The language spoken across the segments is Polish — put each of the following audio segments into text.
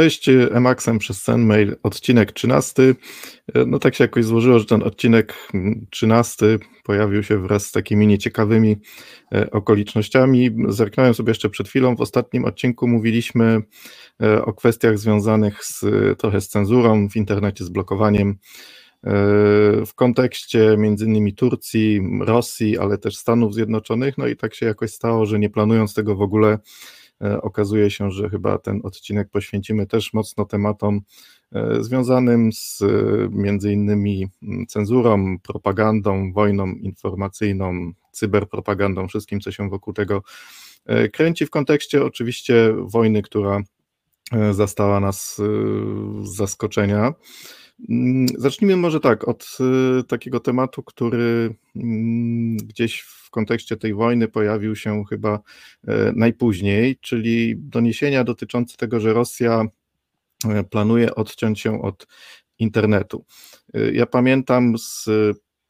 Cześć, Emaxem przez Senmail, odcinek 13. No tak się jakoś złożyło, że ten odcinek 13 pojawił się wraz z takimi nieciekawymi e, okolicznościami. Zerknąłem sobie jeszcze przed chwilą, w ostatnim odcinku mówiliśmy e, o kwestiach związanych z trochę z cenzurą w internecie, z blokowaniem e, w kontekście między innymi Turcji, Rosji, ale też Stanów Zjednoczonych. No i tak się jakoś stało, że nie planując tego w ogóle, okazuje się, że chyba ten odcinek poświęcimy też mocno tematom e, związanym z e, między innymi cenzurą, propagandą, wojną informacyjną, cyberpropagandą, wszystkim, co się wokół tego kręci w kontekście oczywiście wojny, która zastała nas z zaskoczenia. Mm, zacznijmy może tak, od takiego tematu, który mm, gdzieś w w kontekście tej wojny pojawił się chyba e, najpóźniej, czyli doniesienia dotyczące tego, że Rosja e, planuje odciąć się od internetu. E, ja pamiętam z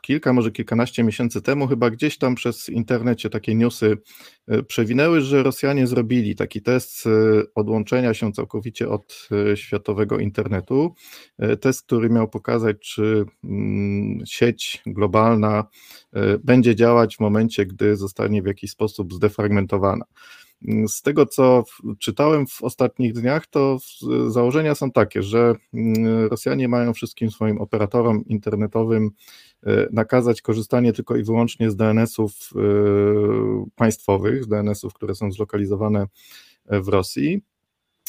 kilka, może kilkanaście miesięcy temu, chyba gdzieś tam przez internecie takie newsy e, przewinęły, że Rosjanie zrobili taki test e, odłączenia się całkowicie od e, światowego internetu. Test, który miał pokazać, czy mm, sieć globalna będzie działać w momencie, gdy zostanie w jakiś sposób zdefragmentowana. Z tego, co czytałem w ostatnich dniach, to założenia są takie, że mm, Rosjanie mają wszystkim swoim operatorom internetowym e, nakazać korzystanie tylko i wyłącznie z DNS-ów e, państwowych, z DNS-ów, które są zlokalizowane w Rosji.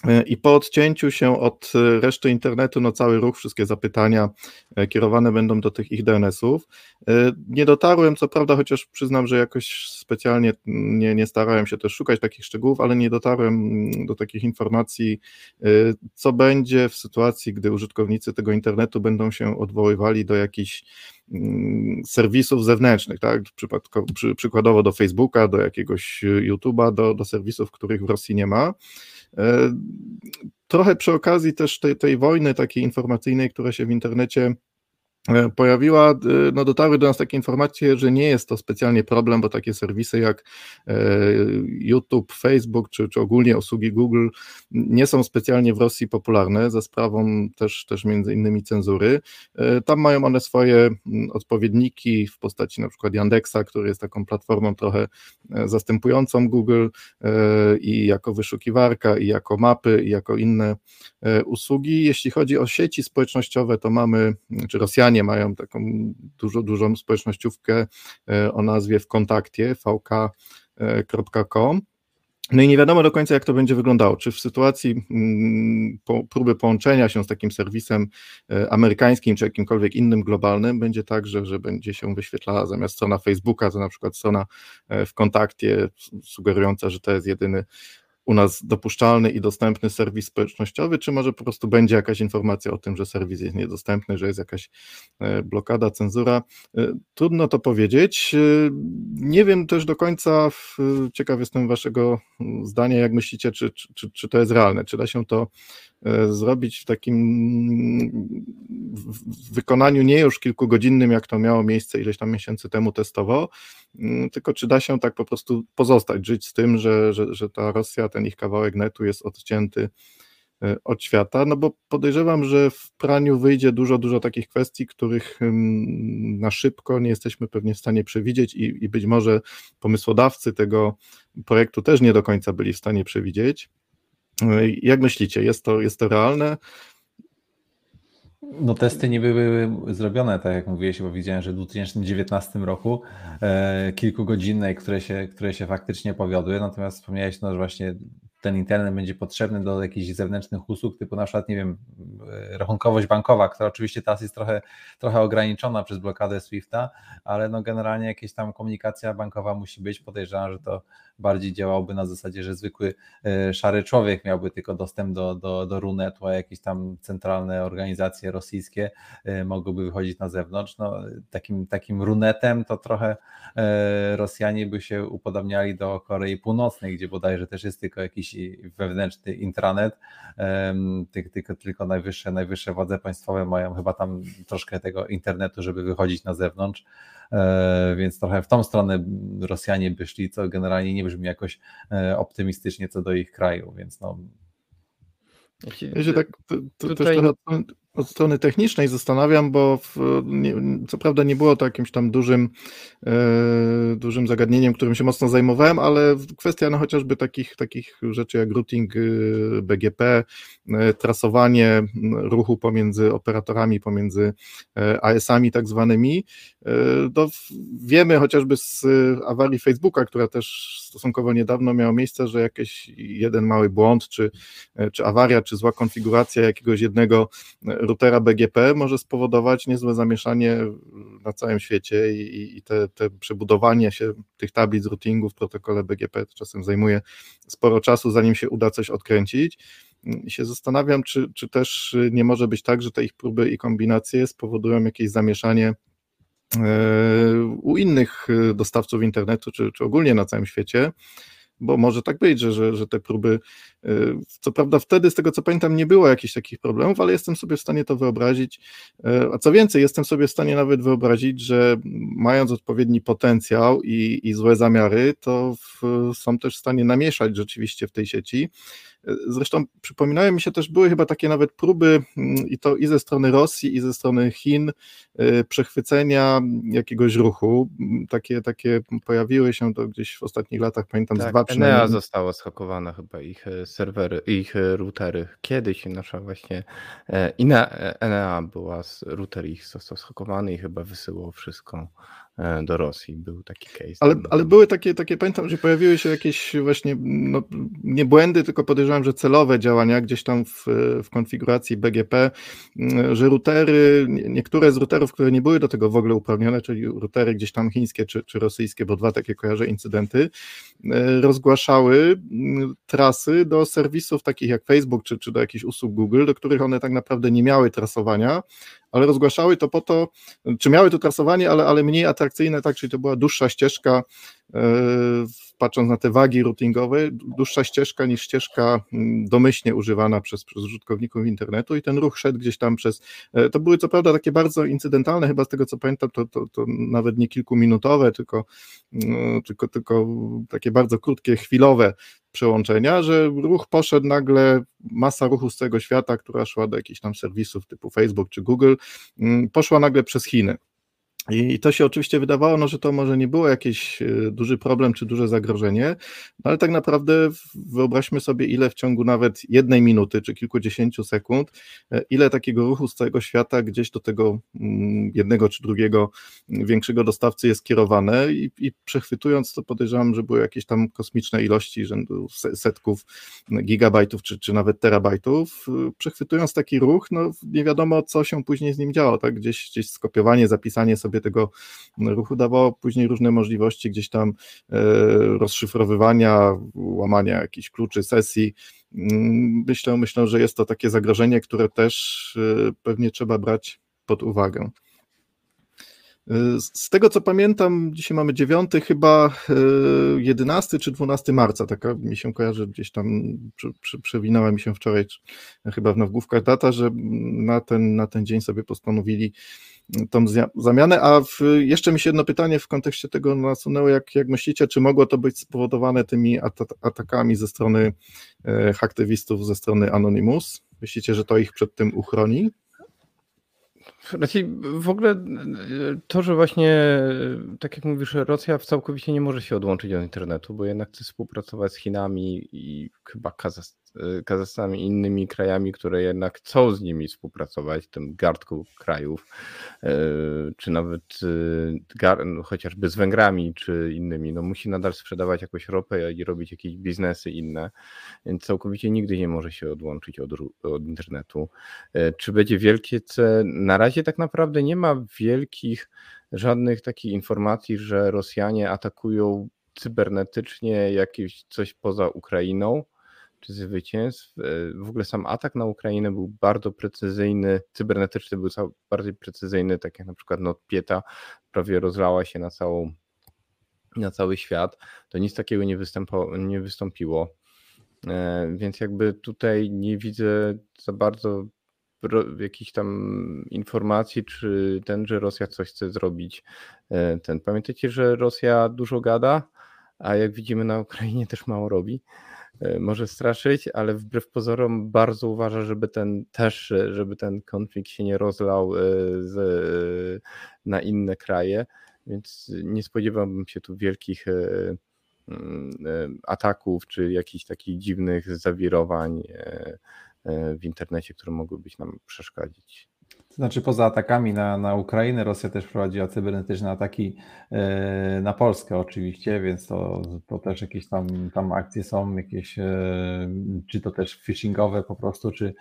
E, I po odcięciu się od reszty internetu, no cały ruch, wszystkie zapytania e, kierowane będą do tych ich DNS-ów. E, nie dotarłem, co prawda, chociaż przyznam, że jakoś specjalnie nie, nie starałem się też szukać takich szczegółów, ale nie dotarłem mm, do takich informacji, co będzie w sytuacji, gdy użytkownicy tego internetu będą się odwoływali do jakichś mm, serwisów zewnętrznych, tak? przy, przykładowo do Facebooka, do jakiegoś YouTube'a, do, do serwisów, których w Rosji nie ma. E, trochę przy okazji też tej, tej wojny takiej informacyjnej, która się w internecie pojawiła, e, no dotarły do nas takie informacje, że nie jest to specjalnie problem, bo takie serwisy jak e, YouTube, Facebook czy, czy ogólnie usługi Google nie są specjalnie w Rosji popularne, za sprawą też, też między innymi cenzury. Tam mają one swoje odpowiedniki w postaci na przykład Yandexa, który jest taką platformą trochę zastępującą Google i jako wyszukiwarka, i jako mapy, i jako inne usługi. Jeśli chodzi o sieci społecznościowe, to mamy, czy Rosjanie Amerykanie mają taką dużo, dużą społecznościówkę e, o nazwie w kontakcie vk.com. No i nie wiadomo do końca, jak to będzie wyglądało. Czy w sytuacji mm, po, próby połączenia się z takim serwisem e, amerykańskim, czy jakimkolwiek innym globalnym, będzie tak, że, że będzie się wyświetlała zamiast strona Facebooka, to na przykład strona e, w kontakcie, sugerująca, że to jest jedyny u nas dopuszczalny i dostępny serwis społecznościowy, czy może po prostu będzie jakaś informacja o tym, że serwis jest niedostępny, że jest jakaś e, blokada, cenzura. E, trudno to powiedzieć. E, nie wiem też do końca, ciekaw jestem Waszego zdania, jak myślicie, czy, czy, czy to jest realne, czy da się to zrobić w takim wykonaniu nie już kilkugodzinnym, jak to miało miejsce ileś tam miesięcy temu testowo, mm, tylko czy da się tak po prostu pozostać, żyć z tym, że, że, że ta Rosja, ten ich kawałek netu jest odcięty e, od świata, no bo podejrzewam, że w praniu wyjdzie dużo, dużo takich kwestii, których na szybko nie jesteśmy pewnie w stanie przewidzieć i, i być może pomysłodawcy tego projektu też nie do końca byli w stanie przewidzieć. E, jak myślicie, jest to, jest to realne? No testy nie były zrobione, tak jak mówiłeś, bo widziałem, że w 2019 roku e, kilkugodzinne, które się, które się faktycznie powiodły, natomiast wspomniałeś, no, że właśnie ten internet będzie potrzebny do jakichś zewnętrznych usług, typu na przykład, nie wiem, e, rachunkowość bankowa, która oczywiście teraz jest trochę, trochę ograniczona przez blokadę SWIFT-a, ale no generalnie jakaś tam komunikacja bankowa musi być. Podejrzewam, że to bardziej działałoby na zasadzie, że zwykły e, szary człowiek miałby tylko dostęp do, do, do runetu, a jakieś tam centralne organizacje rosyjskie e, mogłyby wychodzić na zewnątrz. No, takim, takim runetem to trochę Rosjanie by się upodabniali do Korei Północnej, gdzie bodajże też jest tylko jakiś wewnętrzny intranet, tylko, tylko najwyższe, najwyższe władze państwowe mają chyba tam troszkę tego internetu, żeby wychodzić na zewnątrz, e, więc trochę w tą stronę Rosjanie by szli, co generalnie nie brzmi jakoś e, optymistycznie co do ich kraju, więc no, Ja się tak to, to tutaj... też trochę od strony technicznej zastanawiam, bo w, nie, co prawda nie było to jakimś tam dużym, e, dużym zagadnieniem, którym się mocno zajmowałem, ale kwestia no, chociażby takich, takich rzeczy jak routing y, BGP, e, trasowanie ruchu pomiędzy operatorami, pomiędzy e, AS-ami tak zwanymi, e, to wiemy chociażby z awarii Facebooka, która też stosunkowo niedawno miała miejsce, że jakiś jeden mały błąd, czy, e, czy awaria, czy zła konfiguracja jakiegoś jednego routera BGP może spowodować niezłe zamieszanie na całym świecie i, i te, te przebudowanie się tych tablic routingu w protokole BGP czasem zajmuje sporo czasu, zanim się uda coś odkręcić. I się zastanawiam, czy, czy też nie może być tak, że te ich próby i kombinacje spowodują jakieś zamieszanie e, u innych dostawców internetu, czy, czy ogólnie na całym świecie, bo może tak być, że, że, że te próby, y, co prawda wtedy z tego co pamiętam nie było jakichś takich problemów, ale jestem sobie w stanie to wyobrazić, y, a co więcej, jestem sobie w stanie nawet wyobrazić, że mając odpowiedni potencjał i, i złe zamiary, to w, są też w stanie namieszać rzeczywiście w tej sieci, Zresztą przypominają mi się też, były chyba takie nawet próby mm, i to i ze strony Rosji, i ze strony Chin y, przechwycenia jakiegoś ruchu. Mm, takie, takie pojawiły się to gdzieś w ostatnich latach, pamiętam tak, z dwa przynajmniej. Enea zostało schakowane chyba ich e, serwery, ich e, routery. Kiedyś nasza właśnie e, Ina Enea była, router ich został schakowany i chyba wysyłał wszystko E, do Rosji. Był taki case. Ale, ale były takie, takie, pamiętam, że pojawiły się jakieś właśnie, no, nie błędy, tylko podejrzewam, że celowe działania gdzieś tam w, w konfiguracji BGP, mm, że routery, niektóre z routerów, które nie były do tego w ogóle uprawnione, czyli routery gdzieś tam chińskie czy, czy rosyjskie, bo dwa takie kojarzę incydenty, e, rozgłaszały mm, trasy do serwisów takich jak Facebook czy, czy do jakichś usług Google, do których one tak naprawdę nie miały trasowania, ale rozgłaszały to po to, czy miały to trasowanie, ale, ale mniej atrakcyjne, tak, czyli to była dłuższa ścieżka, patrząc na te wagi routingowe, dłuższa ścieżka niż ścieżka mm, domyślnie używana przez, przez użytkowników internetu i ten ruch szedł gdzieś tam przez, e, to były co prawda takie bardzo incydentalne, chyba z tego co pamiętam, to, to, to nawet nie kilkuminutowe, tylko, mm, tylko, tylko takie bardzo krótkie, chwilowe przełączenia, że ruch poszedł nagle, masa ruchu z całego świata, która szła do jakichś tam serwisów typu Facebook czy Google, mm, poszła nagle przez Chiny. I to się oczywiście wydawało, no, że to może nie było jakiś e, duży problem czy duże zagrożenie, no, ale tak naprawdę wyobraźmy sobie, ile w ciągu nawet jednej minuty czy kilkudziesięciu sekund, e, ile takiego ruchu z całego świata gdzieś do tego mm, jednego czy drugiego większego dostawcy jest kierowane i, i przechwytując to podejrzewam, że były jakieś tam kosmiczne ilości rzędu setków gigabajtów czy, czy nawet terabajtów. E, przechwytując taki ruch, no nie wiadomo co się później z nim działo, tak? Gdzieś, gdzieś skopiowanie, zapisanie sobie sobie tego ruchu dawało później różne możliwości gdzieś tam e, rozszyfrowywania, łamania jakichś kluczy sesji. Mm, myślę, myślę, że jest to takie zagrożenie, które też e, pewnie trzeba brać pod uwagę. Z tego co pamiętam, dzisiaj mamy 9, chyba 11 e, czy 12 marca, taka mi się kojarzy gdzieś tam, przewinęła mi się wczoraj, chyba w nagłówkach data, że na ten, na ten dzień sobie postanowili tą zamianę. A w, jeszcze mi się jedno pytanie w kontekście tego nasunęło, jak, jak myślicie, czy mogło to być spowodowane tymi atakami ze strony e, aktywistów, ze strony Anonymous? Myślicie, że to ich przed tym uchroni? Znaczy, w ogóle to, że właśnie, tak jak mówisz, Rosja całkowicie nie może się odłączyć od internetu, bo jednak chce współpracować z Chinami i chyba Kazachstanem i innymi krajami, które jednak chcą z nimi współpracować, tym gardku krajów, e, czy nawet e, no, chociażby z Węgrami, czy innymi, no musi nadal sprzedawać jakąś ropę i robić jakieś biznesy inne, więc całkowicie nigdy nie może się odłączyć od, od internetu. Czy będzie wielkie C? Na razie tak naprawdę nie ma wielkich, żadnych takich informacji, że Rosjanie atakują cybernetycznie jakieś coś poza Ukrainą czy zwycięstw. E, w ogóle sam atak na Ukrainę był bardzo precyzyjny, cybernetyczny był bardziej precyzyjny, tak jak na przykład Notpieta prawie rozlała się na całą na cały świat, to nic takiego nie, nie wystąpiło. E, więc jakby tutaj nie widzę za bardzo jakichś tam informacji, czy ten, że Rosja coś chce zrobić. E, ten. Pamiętajcie, że Rosja dużo gada, a jak widzimy na Ukrainie też mało robi. E, może straszyć, ale wbrew pozorom bardzo uważa, żeby ten też, żeby ten konflikt się nie rozlał z, na inne kraje, więc nie spodziewałbym się tu wielkich mm, ataków czy jakichś takich dziwnych zawirowań w internecie, które mogłyby nam przeszkadzić. To znaczy poza atakami na, na Ukrainę, Rosja też prowadziła cybernetyczne ataki e, na Polskę oczywiście, więc to, to też jakieś tam, tam akcje są, jakieś e, czy to też phishingowe po prostu, czy...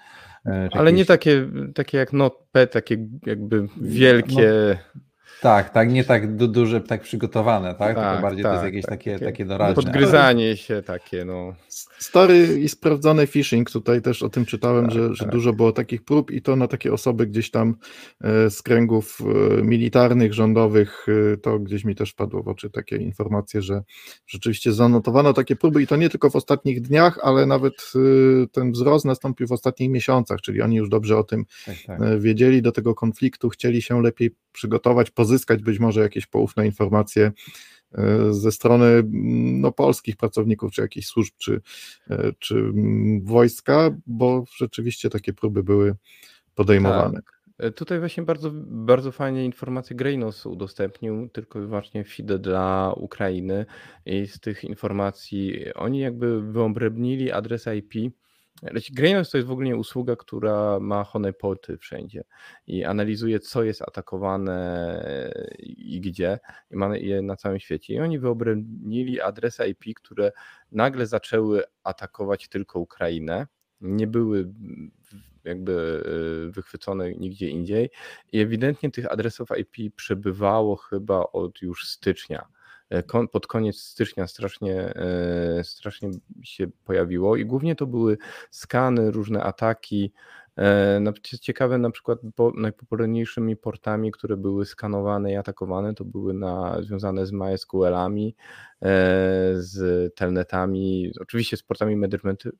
E, czy Ale jakieś... nie takie, takie jak NotPet, takie jakby wielkie... No, tak, tak, nie tak du duże, tak przygotowane, tak? tak Tylko bardziej tak, to jest tak, jakieś tak, takie, takie, takie doraźne. Podgryzanie się takie, no. Stary i sprawdzony phishing, tutaj też o tym czytałem, tak, że, że tak. dużo było takich prób i to na takie osoby gdzieś tam e, z kręgów e, militarnych, rządowych, e, to gdzieś mi też padło w oczy takie informacje, że rzeczywiście zanotowano takie próby i to nie tylko w ostatnich dniach, ale nawet ten wzrost nastąpił w ostatnich miesiącach, czyli oni już dobrze o tym wiedzieli, do tego konfliktu chcieli się lepiej przygotować, pozyskać być może jakieś poufne informacje e, ze strony no, polskich pracowników, czy jakichś służb, czy, e, czy mm, wojska, bo rzeczywiście takie próby były podejmowane. Tak. E, tutaj właśnie bardzo, bardzo fajnie informacje Greynos udostępnił, tylko i wyłącznie FIDE dla Ukrainy i z tych informacji oni jakby wyobrębnili adres IP Greynoise to jest w ogóle usługa, która ma honeypoty wszędzie i analizuje, co jest atakowane i gdzie, i ma je na całym świecie. I oni wyobronili adresy IP, które nagle zaczęły atakować tylko Ukrainę, nie były jakby e, wychwycone nigdzie indziej. I ewidentnie tych adresów IP przebywało chyba od już stycznia pod koniec stycznia strasznie, e, strasznie się pojawiło i głównie to były skany, różne ataki. E, ciekawe na przykład najpopularniejszymi portami, które były skanowane i atakowane, to były na, związane z MySQL-ami, z telnetami, oczywiście z portami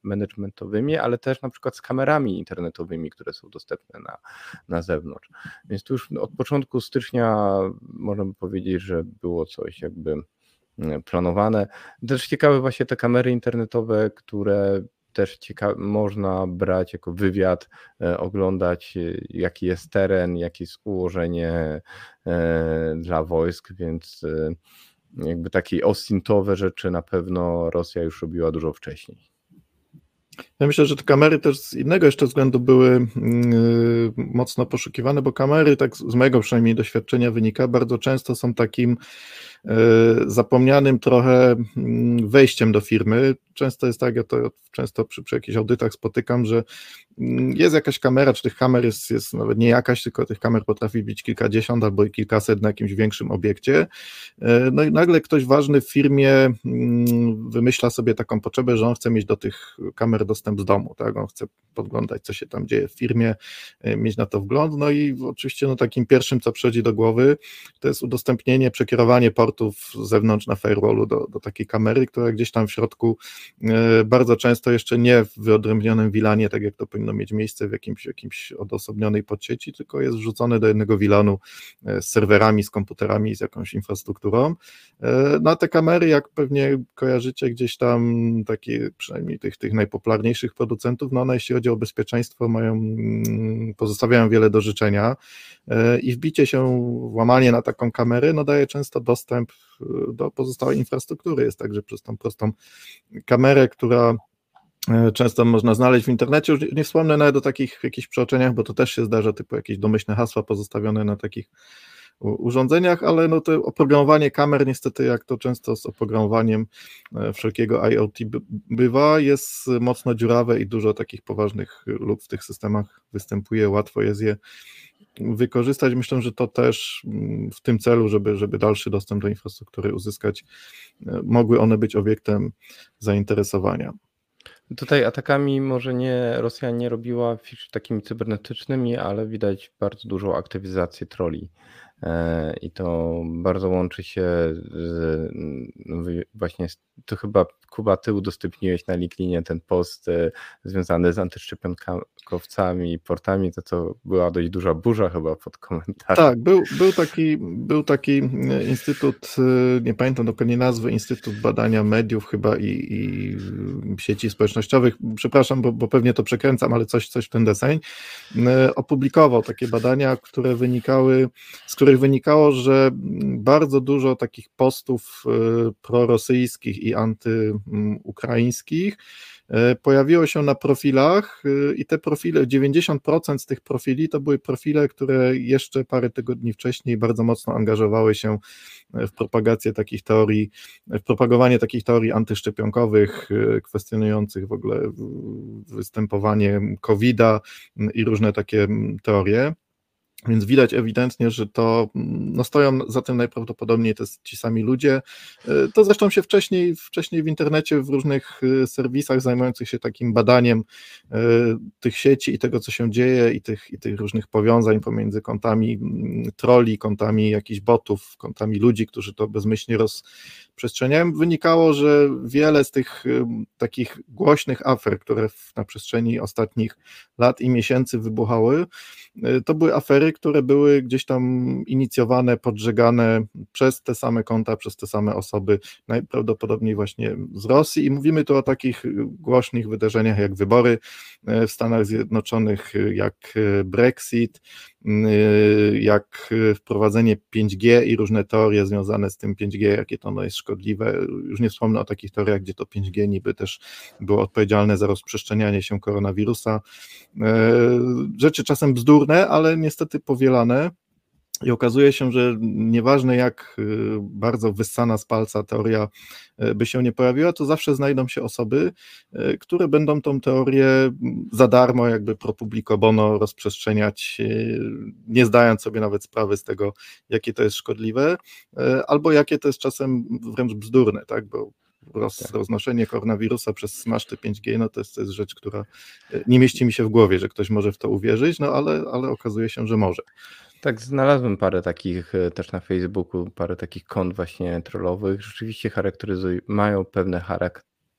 managementowymi, ale też na przykład z kamerami internetowymi, które są dostępne na, na zewnątrz. Więc tu już od początku stycznia można by powiedzieć, że było coś jakby mm, planowane. Też ciekawe właśnie te kamery internetowe, które też cieka- można brać jako wywiad, e, oglądać e, jaki jest teren, jakie jest ułożenie e, dla wojsk, więc jakby takie ostintowe rzeczy na pewno Rosja już robiła dużo wcześniej. Ja myślę, że te kamery też z innego jeszcze względu były yy, mocno poszukiwane, bo kamery, tak z mojego przynajmniej doświadczenia wynika, bardzo często są takim zapomnianym trochę yy, wejściem do firmy. Często jest tak, ja to często przy, przy jakichś audytach spotykam, że Mm, jest jakaś kamera, czy tych kamer jest, jest nawet nie jakaś, tylko tych kamer potrafi być kilkadziesiąt albo kilkaset na jakimś większym obiekcie. E, no i nagle ktoś ważny w firmie mm, wymyśla sobie taką potrzebę, że on chce mieć do tych kamer dostęp z domu, tak? On chce podglądać, co się tam dzieje w firmie, e, mieć na to wgląd. No i oczywiście no, takim pierwszym, co przychodzi do głowy, to jest udostępnienie, przekierowanie portów z zewnątrz na firewallu do, do takiej kamery, która gdzieś tam w środku e, bardzo często jeszcze nie w wyodrębnionym wilanie, tak jak to powinno mieć miejsce w jakimś, jakimś odosobnionej podsieci, tylko jest wrzucone do jednego wilanu e, z serwerami, z komputerami, z jakąś infrastrukturą. E, Na te kamery, jak pewnie kojarzycie gdzieś tam takie, przynajmniej tych, tych najpopularniejszych producentów, no one jeśli chodzi o bezpieczeństwo mają, mm, pozostawiają wiele do życzenia i wbicie się, włamanie na taką kamerę, no daje często dostęp do pozostałej infrastruktury. Jest tak, że przez tą prostą kamerę, która E, często można znaleźć w internecie. Już nie wspomnę nawet o takich jakichś przeoczeniach, bo to też się zdarza, typu jakieś domyślne hasła pozostawione na takich urządzeniach, ale no to oprogramowanie kamer niestety, jak to często z oprogramowaniem e, wszelkiego IoT bywa, jest mocno dziurawe i dużo takich poważnych luk w tych systemach występuje, łatwo jest je wykorzystać. Myślę, że to też mm, w tym celu, żeby, żeby dalszy dostęp do infrastruktury uzyskać, e, mogły one być obiektem zainteresowania. Tutaj atakami może nie Rosja nie robiła takimi cybernetycznymi, ale widać bardzo dużą aktywizację troli i to bardzo łączy się z, no właśnie to chyba Kuba, ty udostępniłeś na LinkedInie ten post związany z antyszczepionkowcami i portami, to to była dość duża burza chyba pod komentarzem. Tak, był, był, taki, był taki instytut, nie pamiętam dokładnie nazwy, Instytut Badania Mediów chyba i, i sieci społecznościowych, przepraszam, bo, bo pewnie to przekręcam, ale coś, coś w ten deseń, opublikował takie badania, które wynikały, z których wynikało, że bardzo dużo takich postów prorosyjskich i antyukraińskich E, pojawiło się na profilach e, i te profile, 90% z tych profili to były profile, które jeszcze parę tygodni wcześniej bardzo mocno angażowały się w propagację takich teorii, w propagowanie takich teorii antyszczepionkowych, kwestionujących w ogóle występowanie COVID-a i różne takie teorie. Więc widać ewidentnie, że to no stoją za tym najprawdopodobniej to ci sami ludzie. E, to zresztą się wcześniej, wcześniej w internecie, w różnych e, serwisach zajmujących się takim badaniem e, tych sieci i tego, co się dzieje, i tych, i tych różnych powiązań pomiędzy kontami troli, kontami jakichś botów, kontami ludzi, którzy to bezmyślnie rozprzestrzeniają, wynikało, że wiele z tych takich głośnych afer, które na przestrzeni ostatnich lat i miesięcy wybuchały, to były afery, które były gdzieś tam inicjowane, podżegane przez te same konta, przez te same osoby, najprawdopodobniej właśnie z Rosji. I mówimy tu o takich głośnych wydarzeniach jak wybory e, w Stanach Zjednoczonych, jak e, Brexit, jak wprowadzenie 5G i różne teorie związane z tym 5G, jakie to ono jest szkodliwe. Już nie wspomnę o takich teoriach, gdzie to 5G niby też było odpowiedzialne za rozprzestrzenianie się koronawirusa. E, rzeczy czasem bzdurne, ale niestety powielane. I okazuje się, że nieważne jak y, bardzo wyssana z palca teoria y, by się nie pojawiła, to zawsze znajdą się osoby, y, które będą tą teorię za darmo, jakby pro publico bono rozprzestrzeniać, nie zdając sobie nawet sprawy z tego, jakie to jest szkodliwe, albo jakie to jest czasem wręcz bzdurne, tak? Bo roz, tak. roznoszenie koronawirusa przez smaszty 5G, no to jest, to jest rzecz, która nie mieści mi się w głowie, że ktoś może w to uwierzyć, no ale, ale okazuje się, że może. Tak, znalazłem parę takich e, też na Facebooku, parę takich kont właśnie trollowych. Rzeczywiście charakteryzują, mają pewne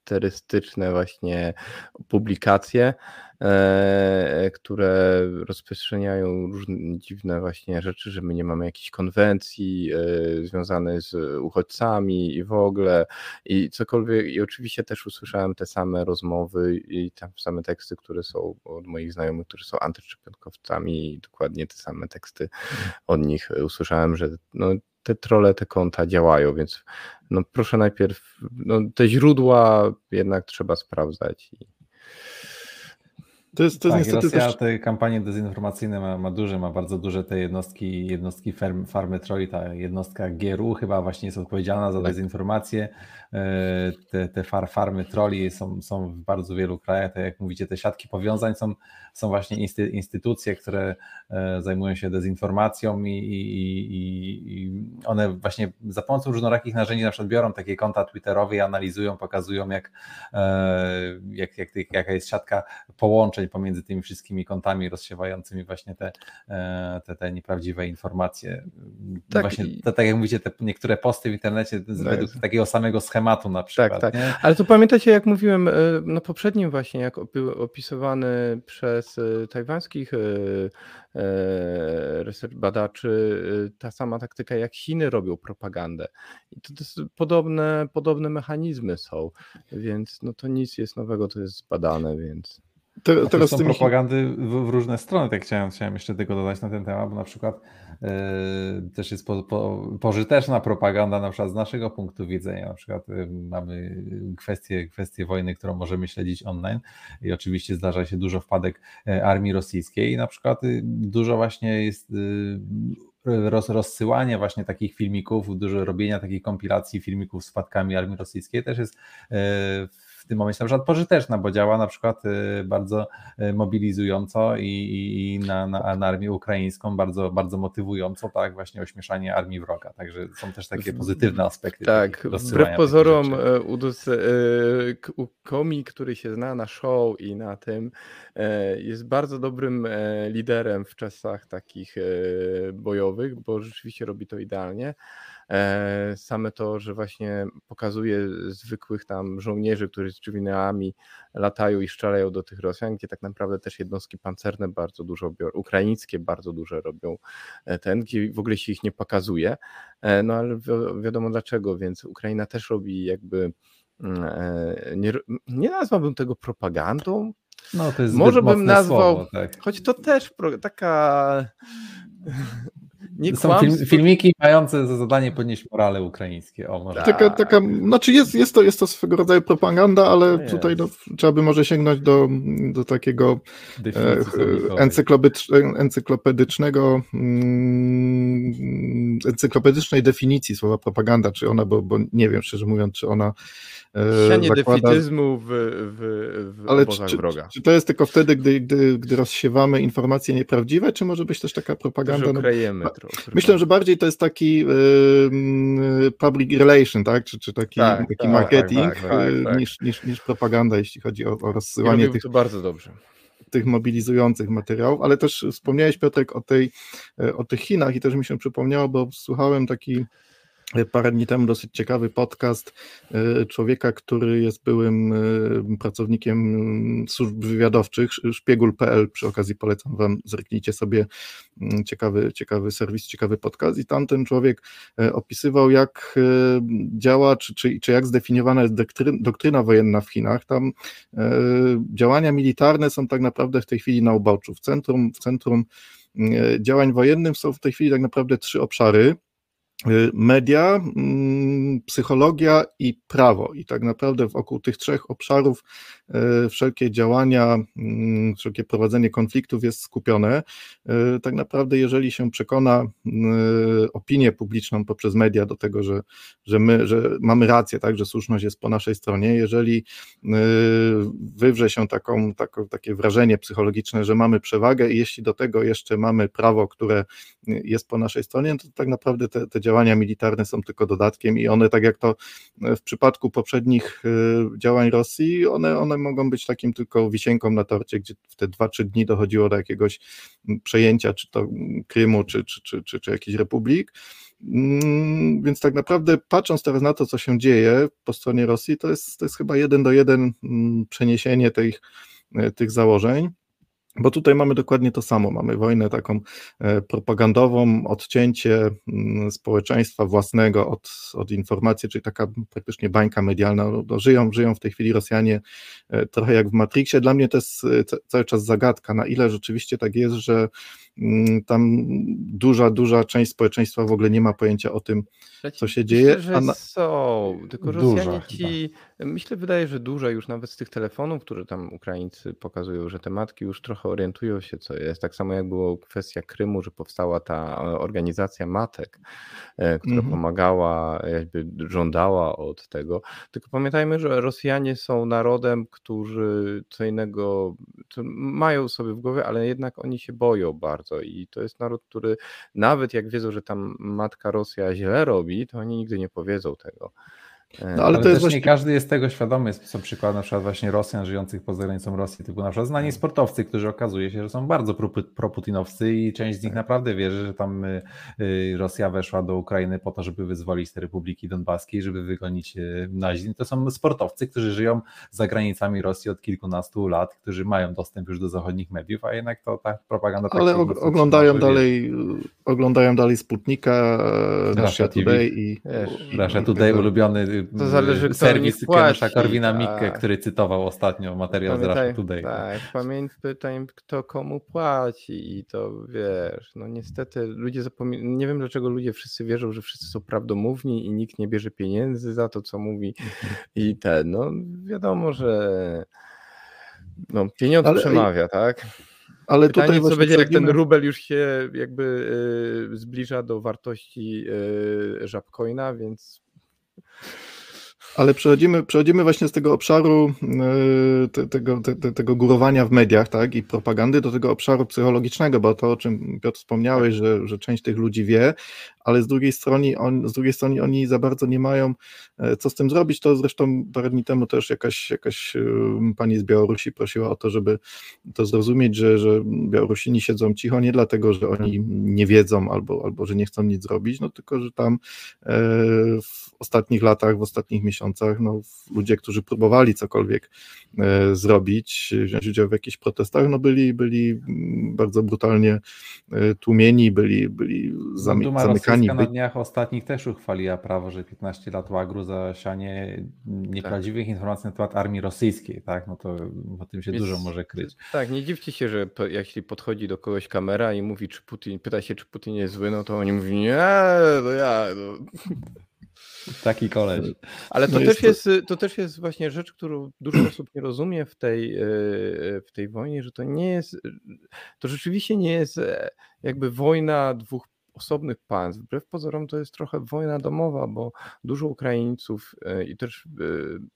charakterystyczne właśnie publikacje. E, które rozprzestrzeniają różne dziwne właśnie rzeczy, że my nie mamy jakichś konwencji e, związanych z uchodźcami i w ogóle i cokolwiek. I oczywiście też usłyszałem te same rozmowy i tam same teksty, które są od moich znajomych, którzy są antyczepionkowcami i dokładnie te same teksty od nich usłyszałem, że no, te trole, te konta działają, więc no proszę najpierw, no, te źródła jednak trzeba sprawdzać. I... To jest, to jest tak, niestety Rosja też... te kampanie dezinformacyjne ma, ma duże, ma bardzo duże te jednostki, jednostki farm, farmy Troi, ta jednostka GRU chyba właśnie jest odpowiedzialna za tak. dezinformację. E, te, te far, farmy troli są, są w bardzo wielu krajach, tak jak mówicie, te siatki powiązań są, są właśnie instytucje, które e, zajmują się dezinformacją i, i, i, one właśnie za pomocą różnorakich narzędzi na przykład biorą takie konta twitterowe i analizują, pokazują jak, e, jak, jak, jaka jest siatka połączeń pomiędzy tymi wszystkimi kontami rozsiewającymi właśnie te, te, te nieprawdziwe informacje. Tak, właśnie, tak jak mówicie, te niektóre posty w internecie tak. według takiego samego schematu na tak, przykład. Tak, tak. Ale to pamiętacie, jak mówiłem e, na poprzednim właśnie, jak był opisywany przez e, tajwańskich e, badaczy ta sama taktyka, jak Chiny robią propagandę. I to, to podobne, podobne mechanizmy są, więc no to nic jest nowego, to jest zbadane, więc... Te, teraz są tymi... propagandy w, w, różne strony, tak chciałem, chciałem jeszcze tego dodać na ten temat, bo na przykład yy, też jest po, po, pożyteczna propaganda na przykład z naszego punktu widzenia, na przykład yy, mamy kwestię, kwestię wojny, którą możemy śledzić online i oczywiście zdarza się dużo wpadek e, armii rosyjskiej i na przykład yy, dużo właśnie jest roz, rozsyłanie właśnie takich filmików, dużo robienia takich kompilacji filmików z wpadkami armii rosyjskiej też jest w tym momencie na przykład pożyteczna, bo działa na przykład bardzo mobilizująco i, i na, na, na armię ukraińską bardzo, bardzo motywująco, tak, właśnie ośmieszanie armii wroga. Także są też takie pozytywne aspekty. Tak, wbrew pozorom u Komi, który się zna na show i na tym, jest bardzo dobrym liderem w czasach takich bojowych, bo rzeczywiście robi to idealnie. E, same to, że właśnie pokazuje zwykłych tam żołnierzy, którzy z drzwinami latają i strzelają do tych Rosjan, gdzie tak naprawdę też jednostki pancerne bardzo dużo biorą, ukraińskie bardzo duże robią e, ten, gdzie w ogóle się ich nie pokazuje. E, no ale wi wiadomo dlaczego, więc Ukraina też robi jakby mm, nie, nie nazwałbym tego propagandą. No, to jest Może bym nazwał, słowo, tak. choć to też pro, taka nie Są film, filmiki mające za zadanie podnieść morale ukraińskie. O, może. Taka, taka, znaczy jest, jest, to, jest to swego rodzaju propaganda, ale no tutaj no, trzeba by może sięgnąć do, do takiego e, encyklopedycznego mm, encyklopedycznej definicji słowa propaganda, czy ona, bo, bo nie wiem szczerze mówiąc, czy ona E, Sianie zakłada... defetyzmu w, w, w Ale czy, wroga. Czy, to jest tylko wtedy, gdy, gdy, gdy rozsiewamy informacje nieprawdziwe, czy może być też taka propaganda? No, myślę, że bardziej to jest taki yy, public relation, tak? Czy, czy taki, tak, taki tak, marketing tak, tak, tak, tak, niż, niż, niż propaganda, jeśli chodzi o, o rozsyłanie tych. To bardzo dobrze tych mobilizujących materiałów, ale też wspomniałeś Piotrek o, tej, e, o tych Chinach i też mi się przypomniało, bo słuchałem taki parę dni temu dosyć ciekawy podcast e, człowieka, który jest byłym e, pracownikiem służb wywiadowczych, szpiegul.pl, przy okazji polecam wam, zerknijcie sobie mm, ciekawy, ciekawy serwis, ciekawy podcast i tam ten człowiek e, opisywał jak działa, czy, czy, czy jak zdefiniowana jest doktryna, doktryna wojenna w Chinach. Tam działania militarne są tak naprawdę w tej chwili na uboczu. W centrum, w centrum działań wojennych są w tej chwili tak naprawdę trzy obszary, media, mm, psychologia i prawo. I tak naprawdę wokół tych trzech obszarów y, wszelkie działania, mm, wszelkie prowadzenie konfliktów jest skupione. Y, tak naprawdę, jeżeli się przekona opinię publiczną poprzez media do tego, że, że my że mamy rację, tak, że słuszność jest po naszej stronie, jeżeli wywrze się taką, taką, takie wrażenie psychologiczne, że mamy przewagę i jeśli do tego jeszcze mamy prawo, które jest po naszej stronie, to tak naprawdę te, te działania działania militarne są tylko dodatkiem i one, tak jak to w przypadku poprzednich y, działań Rosji, one, one mogą być takim tylko wisienką na torcie, gdzie w te 2-3 dni dochodziło do jakiegoś mm, przejęcia, czy to Krymu, czy, czy, czy, czy, czy jakichś republik. Mm, więc tak naprawdę patrząc teraz na to, co się dzieje po stronie Rosji, to jest, to jest chyba jeden do jeden mm, przeniesienie tych, y, tych założeń. Bo tutaj mamy dokładnie to samo. Mamy wojnę taką e, propagandową, odcięcie mm, społeczeństwa własnego od, od informacji, czyli taka praktycznie bańka medialna. No, no, żyją, żyją w tej chwili Rosjanie e, trochę jak w Matrixie. Dla mnie to jest e, cały czas zagadka, na ile rzeczywiście tak jest, że mm, tam duża, duża część społeczeństwa w ogóle nie ma pojęcia o tym, co się dzieje. Myślę, że na... są, tylko Rosjanie ci. Myślę, wydaje, że duża już nawet z tych telefonów, które tam Ukraińcy pokazują, że te matki już trochę orientują się, co jest. Tak samo jak było kwestia Krymu, że powstała ta e, organizacja matek, e, która mhm. pomagała, jakby żądała od tego. Tylko pamiętajmy, że Rosjanie są narodem, którzy co innego co mają sobie w głowie, ale jednak oni się boją bardzo i to jest naród, który nawet jak wiedzą, że tam matka Rosja źle robi, to oni nigdy nie powiedzą tego. No, ale, ale to jest właśnie... nie każdy jest tego świadomy. Są przykłady na przykład właśnie Rosjan żyjących poza granicą Rosji, typu na przykład znani tak. sportowcy, którzy okazuje się, że są bardzo proputinowscy i część z nich tak. naprawdę wierzy, że tam y, y, Rosja weszła do Ukrainy po to, żeby wyzwolić te republiki donbaskie, żeby wygonić y, nazizm. To są sportowcy, którzy żyją za granicami Rosji od kilkunastu lat, którzy mają dostęp już do zachodnich mediów, a jednak to ta propaganda tak Ale oglądają dalej, oglądają dalej Sputnika, Russia Today i Russia Today ulubiony to zależy, kto serwis Janusza Korwina-Mikke, tak. który cytował ostatnio materiał Pamiętaj, z Russia Today. Tak, pamiętaj kto komu płaci i to wiesz, no niestety ludzie zapominają, nie wiem dlaczego ludzie wszyscy wierzą, że wszyscy są prawdomówni i nikt nie bierze pieniędzy za to, co mówi i ten, no wiadomo, że no, pieniądz Ale... przemawia, tak? Ale Pytanie, tutaj co będzie, jak ten rubel już się jakby y, zbliża do wartości y, żabcoina, więc Ale przechodzimy, przechodzimy właśnie z tego obszaru e, te, tego, te, tego górowania w mediach tak, i propagandy do tego obszaru psychologicznego, bo to, o czym Piotr wspomniałeś, że, że część tych ludzi wie, ale z drugiej, strony on, z drugiej strony oni za bardzo nie mają e, co z tym zrobić. To zresztą parę dni temu też jakaś, jakaś e, pani z Białorusi prosiła o to, żeby to zrozumieć, że, że Białorusini siedzą cicho nie dlatego, że oni nie wiedzą albo, albo że nie chcą nic zrobić, no tylko, że tam w ostatnich latach, w ostatnich miesiącach no, ludzie, którzy próbowali cokolwiek e, zrobić, wziąć udział w jakichś protestach, no byli, byli bardzo brutalnie e, tłumieni, byli, byli zamy, Zamykani. na dniach ostatnich też uchwaliła prawo, że 15 lat łagru za sianie nieprawdziwych tak. informacji na temat armii rosyjskiej, tak? No to o tym się Więc, dużo może kryć. Tak, nie dziwcie się, że jeśli podchodzi do kogoś kamera i mówi, czy Putin, pyta się, czy Putin jest zły, no to oni mówią, nie, to ja. No. Taki koleś. Ale to, no też jest, to... to też jest właśnie rzecz, którą dużo osób nie rozumie w tej, e, w tej wojnie, że to nie jest, to rzeczywiście nie jest e, jakby wojna dwóch osobnych państw. Wbrew pozorom to jest trochę wojna domowa, bo dużo Ukraińców e, i też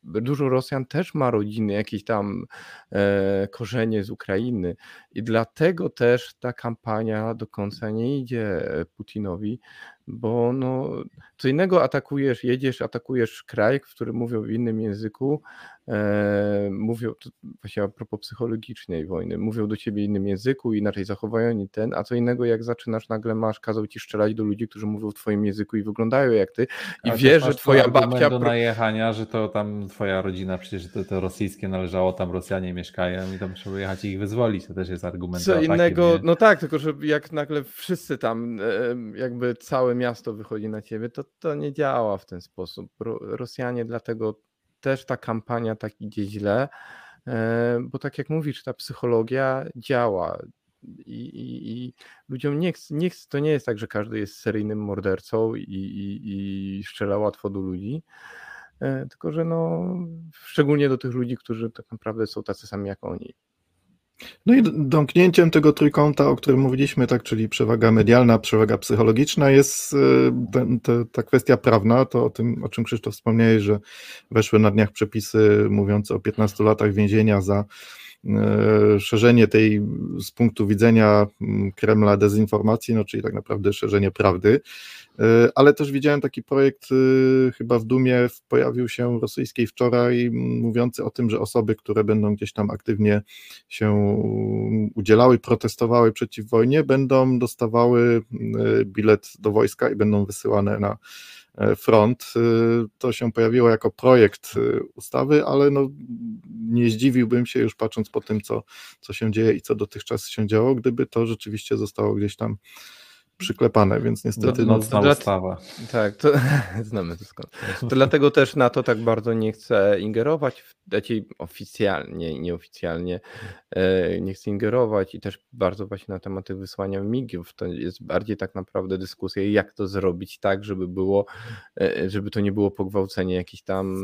dużo Rosjan też ma rodziny, jakieś tam korzenie z Ukrainy i dlatego też ta kampania do końca nie idzie Putinowi, bo no, co innego atakujesz, jedziesz, atakujesz kraj, w którym mówią w innym języku, e, mówią, to właśnie a propos psychologicznej wojny, mówią do ciebie innym języku, inaczej zachowają nie ten, a co innego jak zaczynasz, nagle masz, kazał ci strzelać do ludzi, którzy mówią w twoim języku i wyglądają jak ty i ale wiesz, że twoja babcia... do najechania, że to tam twoja rodzina, przecież to, to rosyjskie należało, tam Rosjanie mieszkają i tam trzeba jechać i ich wyzwolić, to też jest argument. Co innego, no tak, tylko że jak nagle wszyscy tam jakby całe miasto wychodzi na ciebie, to to nie działa w ten sposób. Rosjanie dlatego też ta kampania tak idzie źle, e, bo tak jak mówisz, ta psychologia działa. I, i, i ludziom nie nie to nie jest tak, że każdy jest seryjnym mordercą i, i, i strzela łatwo do ludzi, e, tylko że no, szczególnie do tych ludzi, którzy tak naprawdę są tacy sami jak oni. No i domknięciem tego trójkąta, o którym mówiliśmy, tak, czyli przewaga medialna, przewaga psychologiczna, jest y, ten, te, ta kwestia prawna, to o tym, o czym Krzysztof wspomniałeś, że weszły na dniach przepisy mówiące o 15 latach więzienia za szerzenie tej z punktu widzenia mm, Kremla dezinformacji, no czyli tak naprawdę szerzenie prawdy. E, ale też widziałem taki projekt, e, chyba w Dumie pojawił się rosyjskiej wczoraj, mówiący o tym, że osoby, które będą gdzieś tam aktywnie się udzielały, protestowały przeciw wojnie, będą dostawały bilet do wojska i będą wysyłane na E, front. E, to się pojawiło jako projekt e, ustawy, ale no, nie zdziwiłbym się już patrząc po tym, co, co się dzieje i co dotychczas się działo, gdyby to rzeczywiście zostało gdzieś tam przyklepane, więc niestety... No, nocna no, ustawa. Tak, to znamy to skąd. To dlatego też NATO tak bardzo nie chce ingerować, w, znaczy oficjalnie, nieoficjalnie e, nie chce ingerować i też bardzo właśnie na temat tych wysłania migów, to jest bardziej tak naprawdę dyskusja, jak to zrobić tak, żeby było, e, żeby to nie było pogwałcenie jakichś tam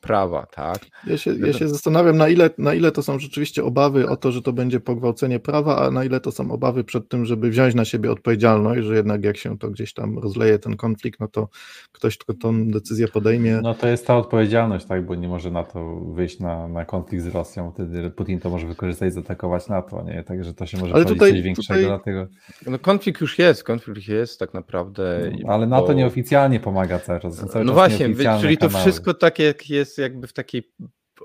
prawa, tak? Ja się, ja się zastanawiam, na ile, na ile to są rzeczywiście obawy o to, że to będzie pogwałcenie prawa, a na ile to są obawy przed tym, żeby wziąć na siebie odpowiedzialność, że jednak jak się to gdzieś tam rozleje ten konflikt, no to ktoś tylko tą decyzję podejmie. No to jest ta odpowiedzialność, tak, bo nie może na to wyjść na, na konflikt z Rosją, wtedy Putin to może wykorzystać i zaatakować NATO, nie? Także to się może Ale tutaj, coś większego, tutaj... dlatego... No konflikt już jest, konflikt jest tak naprawdę. No, ale NATO nieoficjalnie pomaga cały czas. Cały no właśnie, czyli to wszystko takie jak jest jakby w takiej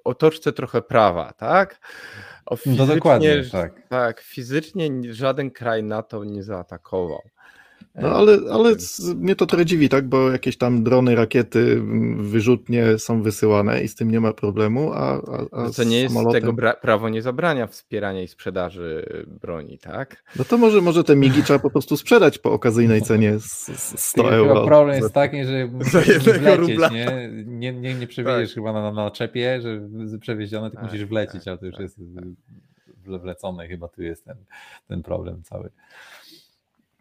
otoczce trochę prawa, tak? O no dokładnie, tak. Tak, fizycznie żaden kraj NATO nie zaatakował. No ale, ale mnie to trochę dziwi, tak? Bo jakieś tam drony, rakiety, wyrzutnie są wysyłane i z tym nie ma problemu, a, a, a To nie jest samolotem... tego prawo nie zabrania wspierania i sprzedaży broni, tak? No to może, może te migi trzeba po prostu sprzedać po okazyjnej cenie 100 euro. Problem jest taki, że za jednego rubla. Nie, nie, nie, nie przewieziesz tak. chyba na, na czepie, że przewiezione, tylko tak, musisz wlecieć, tak, a to już tak, jest wlecone, chyba tu jest ten, ten problem cały.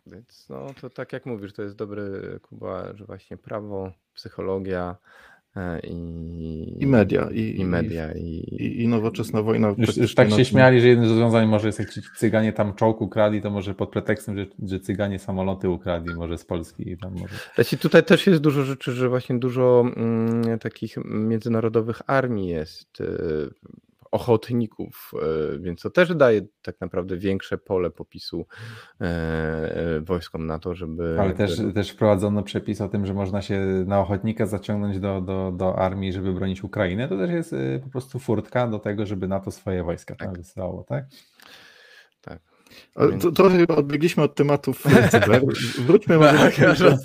Więc no to tak jak mówisz, to jest dobry Kuba, że właśnie prawo, psychologia, e, i, I media. I, i media. I, i, i nowoczesna wojna. Już, już tak się śmiali, że jednym z rozwiązań może jest, jak ci cyganie tam czołg ukradli, to może pod pretekstem, że, że cyganie samoloty ukradli, może z Polski i tam może. Znaczy tutaj też jest dużo rzeczy, że właśnie dużo mm, takich międzynarodowych armii jest, y, ochotników, y, więc to też daje tak naprawdę większe pole popisu e, e, wojskom na to, żeby... Ale też, też wprowadzono przepis o tym, że można się na ochotnika zaciągnąć do, do, do armii, żeby bronić Ukrainy. To też jest po prostu furtka do tego, żeby NATO swoje wojska tam wysyłało, tak? tak. Ale to, trochę odbiegliśmy od tematów cyber. Wróćmy może na chwilę.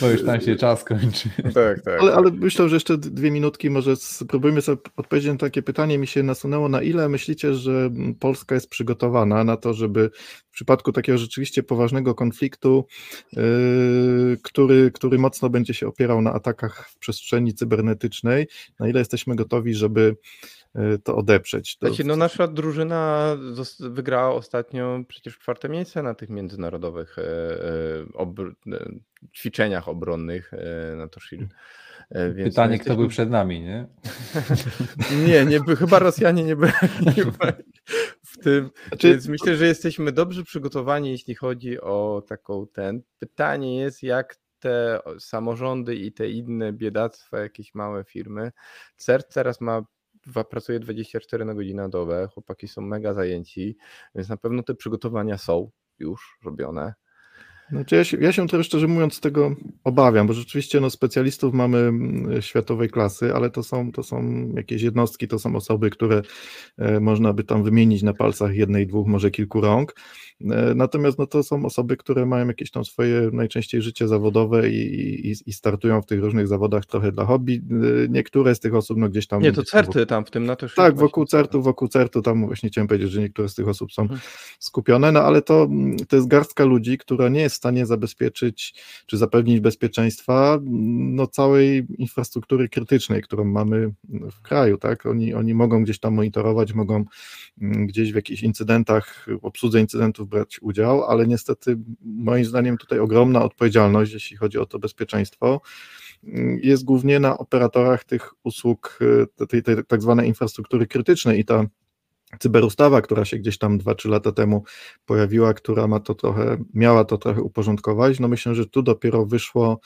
Bo już tam się czas kończy. Tak, tak. Ale, ale myślę, że jeszcze dwie minutki, może spróbujmy sobie odpowiedzieć na takie pytanie. Mi się nasunęło, na ile myślicie, że Polska jest przygotowana na to, żeby w przypadku takiego rzeczywiście poważnego konfliktu, yy, który, który mocno będzie się opierał na atakach w przestrzeni cybernetycznej, na ile jesteśmy gotowi, żeby to odeprzeć? To, Słuchajcie, no nasza drużyna wygrała ostatnio przecież czwarte miejsce na tych międzynarodowych e, e, obr- e, ćwiczeniach obronnych NATO Shield. E, więc Pytanie, kto był przed nami, nie? Nie, nie, by- chyba Rosjanie nie byli nie byli w tym. Znaczy- Więc myślę, że jesteśmy dobrze przygotowani, jeśli chodzi o taką ten. Pytanie jest, jak te samorządy i te inne biedactwa, jakieś małe firmy. CERT teraz ma pracuje 24 na godzinę na dobę, chłopaki są mega zajęci, więc na pewno te przygotowania są już robione. Znaczy ja, się, ja się też szczerze mówiąc tego obawiam, bo rzeczywiście no, specjalistów mamy mm, światowej klasy, ale to są, to są jakieś jednostki, to są osoby, które e, można by tam wymienić na palcach jednej, dwóch, może kilku rąk. E, natomiast no, to są osoby, które mają jakieś tam swoje najczęściej życie zawodowe i, i, i startują w tych różnych zawodach trochę dla hobby. E, niektóre z tych osób no, gdzieś tam... Nie, to CERTy tam w tym na to Shield Tak, wokół. CERT-u, wokół CERT-u, tam właśnie chciałem powiedzieć, że niektóre z tych osób są Mhm. skupione, no ale to, mm, to jest garstka ludzi, która nie jest stanie zabezpieczyć czy zapewnić bezpieczeństwa no, całej infrastruktury krytycznej, którą mamy w kraju, tak? Oni, oni mogą gdzieś tam monitorować, mogą mm, gdzieś w jakichś incydentach, obsłudze incydentów brać udział, ale niestety moim zdaniem tutaj ogromna odpowiedzialność, jeśli chodzi o to bezpieczeństwo, mm, jest głównie na operatorach tych usług, y, tej, tej tak zwanej infrastruktury krytycznej i ta cyberustawa, która się gdzieś tam 2-3 lata temu pojawiła, która ma to trochę, miała to trochę uporządkować, no myślę, że tu dopiero wyszło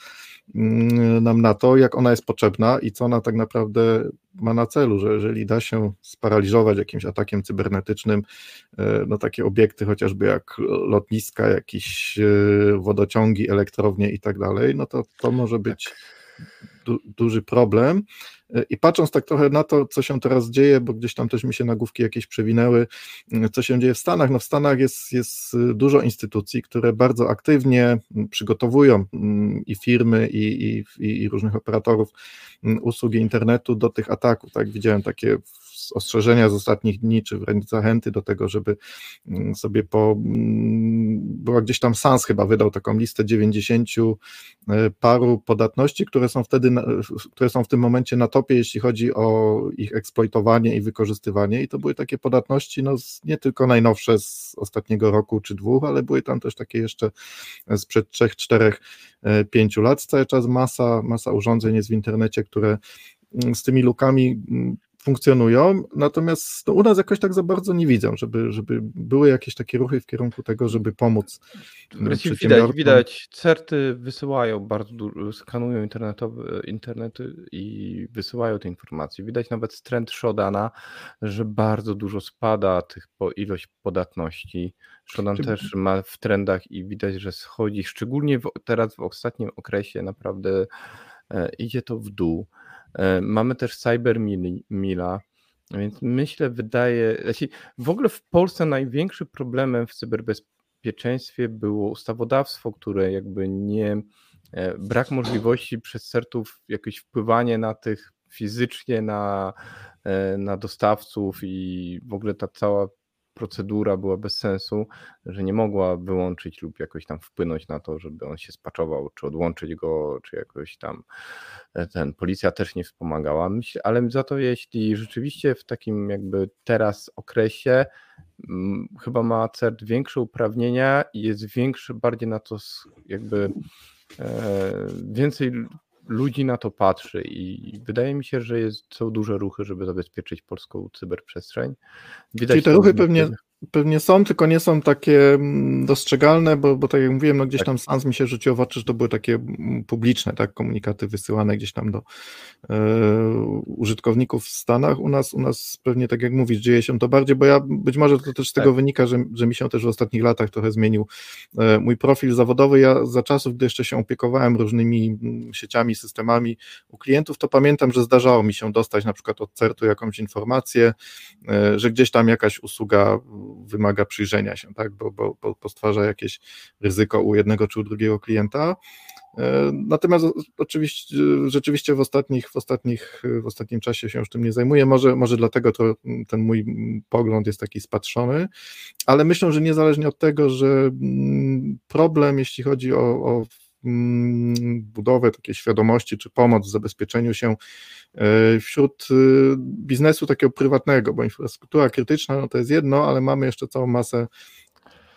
mm, nam na to, jak ona jest potrzebna i co ona tak naprawdę ma na celu, że jeżeli da się sparaliżować jakimś atakiem cybernetycznym, e, no takie obiekty chociażby jak lotniska, jakieś e, wodociągi, elektrownie i tak dalej, no to to może być du, duży problem. E, I patrząc tak trochę na to, co się teraz dzieje, bo gdzieś tam też mi się nagłówki jakieś przewinęły, m, co się dzieje w Stanach. No w Stanach jest, jest y, dużo instytucji, które bardzo aktywnie przygotowują m, i firmy, i, i, i różnych operatorów usługi internetu do tych ataków. Tak, widziałem takie ostrzeżenia z ostatnich dni, czy wręcz zachęty do tego, żeby mm, sobie po. mm, Była gdzieś tam SANS chyba wydał taką listę 90 e, paru podatności, które są wtedy, które są w tym momencie na topie, jeśli chodzi o ich eksploitowanie i wykorzystywanie. I to były takie podatności, no nie tylko najnowsze z ostatniego roku czy dwóch, ale były tam też takie jeszcze sprzed trzech, czterech, e, pięciu lat. Cały czas masa, masa urządzeń jest w internecie, które mm, z tymi lukami funkcjonują, natomiast no, u nas jakoś tak za bardzo nie widzę, żeby, żeby były jakieś takie ruchy w kierunku tego, żeby pomóc Wreszcie widać, widać, certy wysyłają bardzo dużo, skanują internetowe, internety i wysyłają te informacje. Widać nawet trend Shodana, że bardzo dużo spada tych po ilość podatności. Shodan Czy- też ma w trendach i widać, że schodzi, szczególnie w, teraz w ostatnim okresie naprawdę e, idzie to w dół. E, mamy też Cyber Mila, więc myślę, wydaje, znaczy w ogóle w Polsce największym problemem w cyberbezpieczeństwie było ustawodawstwo, które jakby nie, e, brak możliwości przez CERTów jakieś wpływanie na tych fizycznie, na, e, na dostawców i w ogóle ta cała procedura była bez sensu, że nie mogła wyłączyć lub jakoś tam wpłynąć na to, żeby on się spaczował, czy odłączyć go, czy jakoś tam e, ten, policja też nie wspomagała, Myślę, ale za to jeśli rzeczywiście w takim jakby teraz okresie mm, chyba ma CERT większe uprawnienia i jest większy, bardziej na to jakby e, więcej ludzi na to patrzy i wydaje mi się, że jest, są duże ruchy, żeby zabezpieczyć polską cyberprzestrzeń. Widać Czyli te ruchy pewnie, Pewnie są, tylko nie są takie mm, dostrzegalne, bo, bo tak jak mówiłem, no gdzieś tak. tam sans mi się rzuciło w oczy, że to były takie mm, publiczne tak, komunikaty wysyłane gdzieś tam do e, użytkowników w Stanach. U nas, u nas pewnie tak jak mówisz, dzieje się to bardziej, bo ja być może to też z tego tak. wynika, że, że mi się też w ostatnich latach trochę zmienił e, mój profil zawodowy. Ja za czasów, gdy jeszcze się opiekowałem różnymi mm, sieciami, systemami u klientów, to pamiętam, że zdarzało mi się dostać na przykład od CERT-u jakąś informację, e, że gdzieś tam jakaś usługa wymaga przyjrzenia się, tak, bo, bo, bo stwarza jakieś ryzyko u jednego czy u drugiego klienta. E, natomiast oczywiście, rzeczywiście w, ostatnich, w, ostatnich, w ostatnim czasie się już tym nie zajmuję. Może, może dlatego to, ten mój pogląd jest taki spatrzony, ale myślę, że niezależnie od tego, że mm, problem, jeśli chodzi o, o budowę takiej świadomości czy pomoc w zabezpieczeniu się E, wśród y, biznesu takiego prywatnego, bo infrastruktura krytyczna no to jest jedno, ale mamy jeszcze całą masę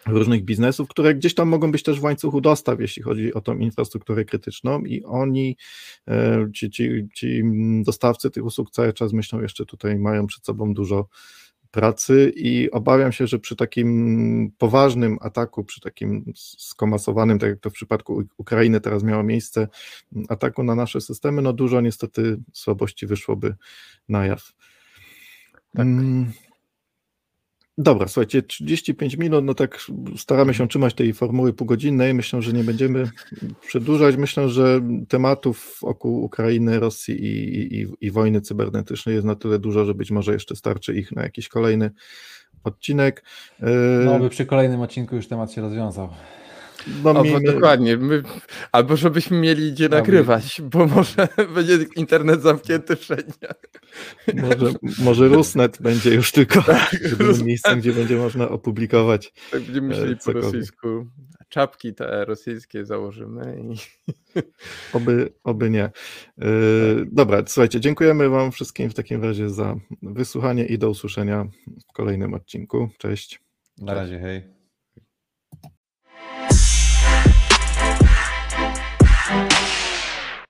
różnych biznesów, które gdzieś tam mogą być też w łańcuchu dostaw, jeśli chodzi o tą infrastrukturę krytyczną i oni, e, ci, ci, ci dostawcy tych usług cały czas myślą jeszcze tutaj mają przed sobą dużo pracy i obawiam się, że przy takim poważnym ataku, przy takim skomasowanym, tak jak to w przypadku Ukrainy teraz miało miejsce, ataku na nasze systemy, no dużo niestety słabości wyszłoby na jaw. Tak. Dobra, słuchajcie, 35 minut, no tak staramy się trzymać tej formuły półgodzinnej. Myślę, że nie będziemy przedłużać. Myślę, że tematów wokół Ukrainy, Rosji i, i, i wojny cybernetycznej jest na tyle dużo, że być może jeszcze starczy ich na jakiś kolejny odcinek. No, by przy kolejnym odcinku już temat się rozwiązał. No, o, mi... Dokładnie. My, albo żebyśmy mieli gdzie nagrywać, bo może będzie internet zamknięty wszędzie. Może, może Rusnet będzie już tylko tak, miejscem, gdzie będzie można opublikować. Tak będziemy myśleli po rosyjsku. Czapki te rosyjskie założymy. I... Oby, oby nie. Yy, dobra, słuchajcie, dziękujemy Wam wszystkim w takim razie za wysłuchanie i do usłyszenia w kolejnym odcinku. Cześć. Na razie, hej.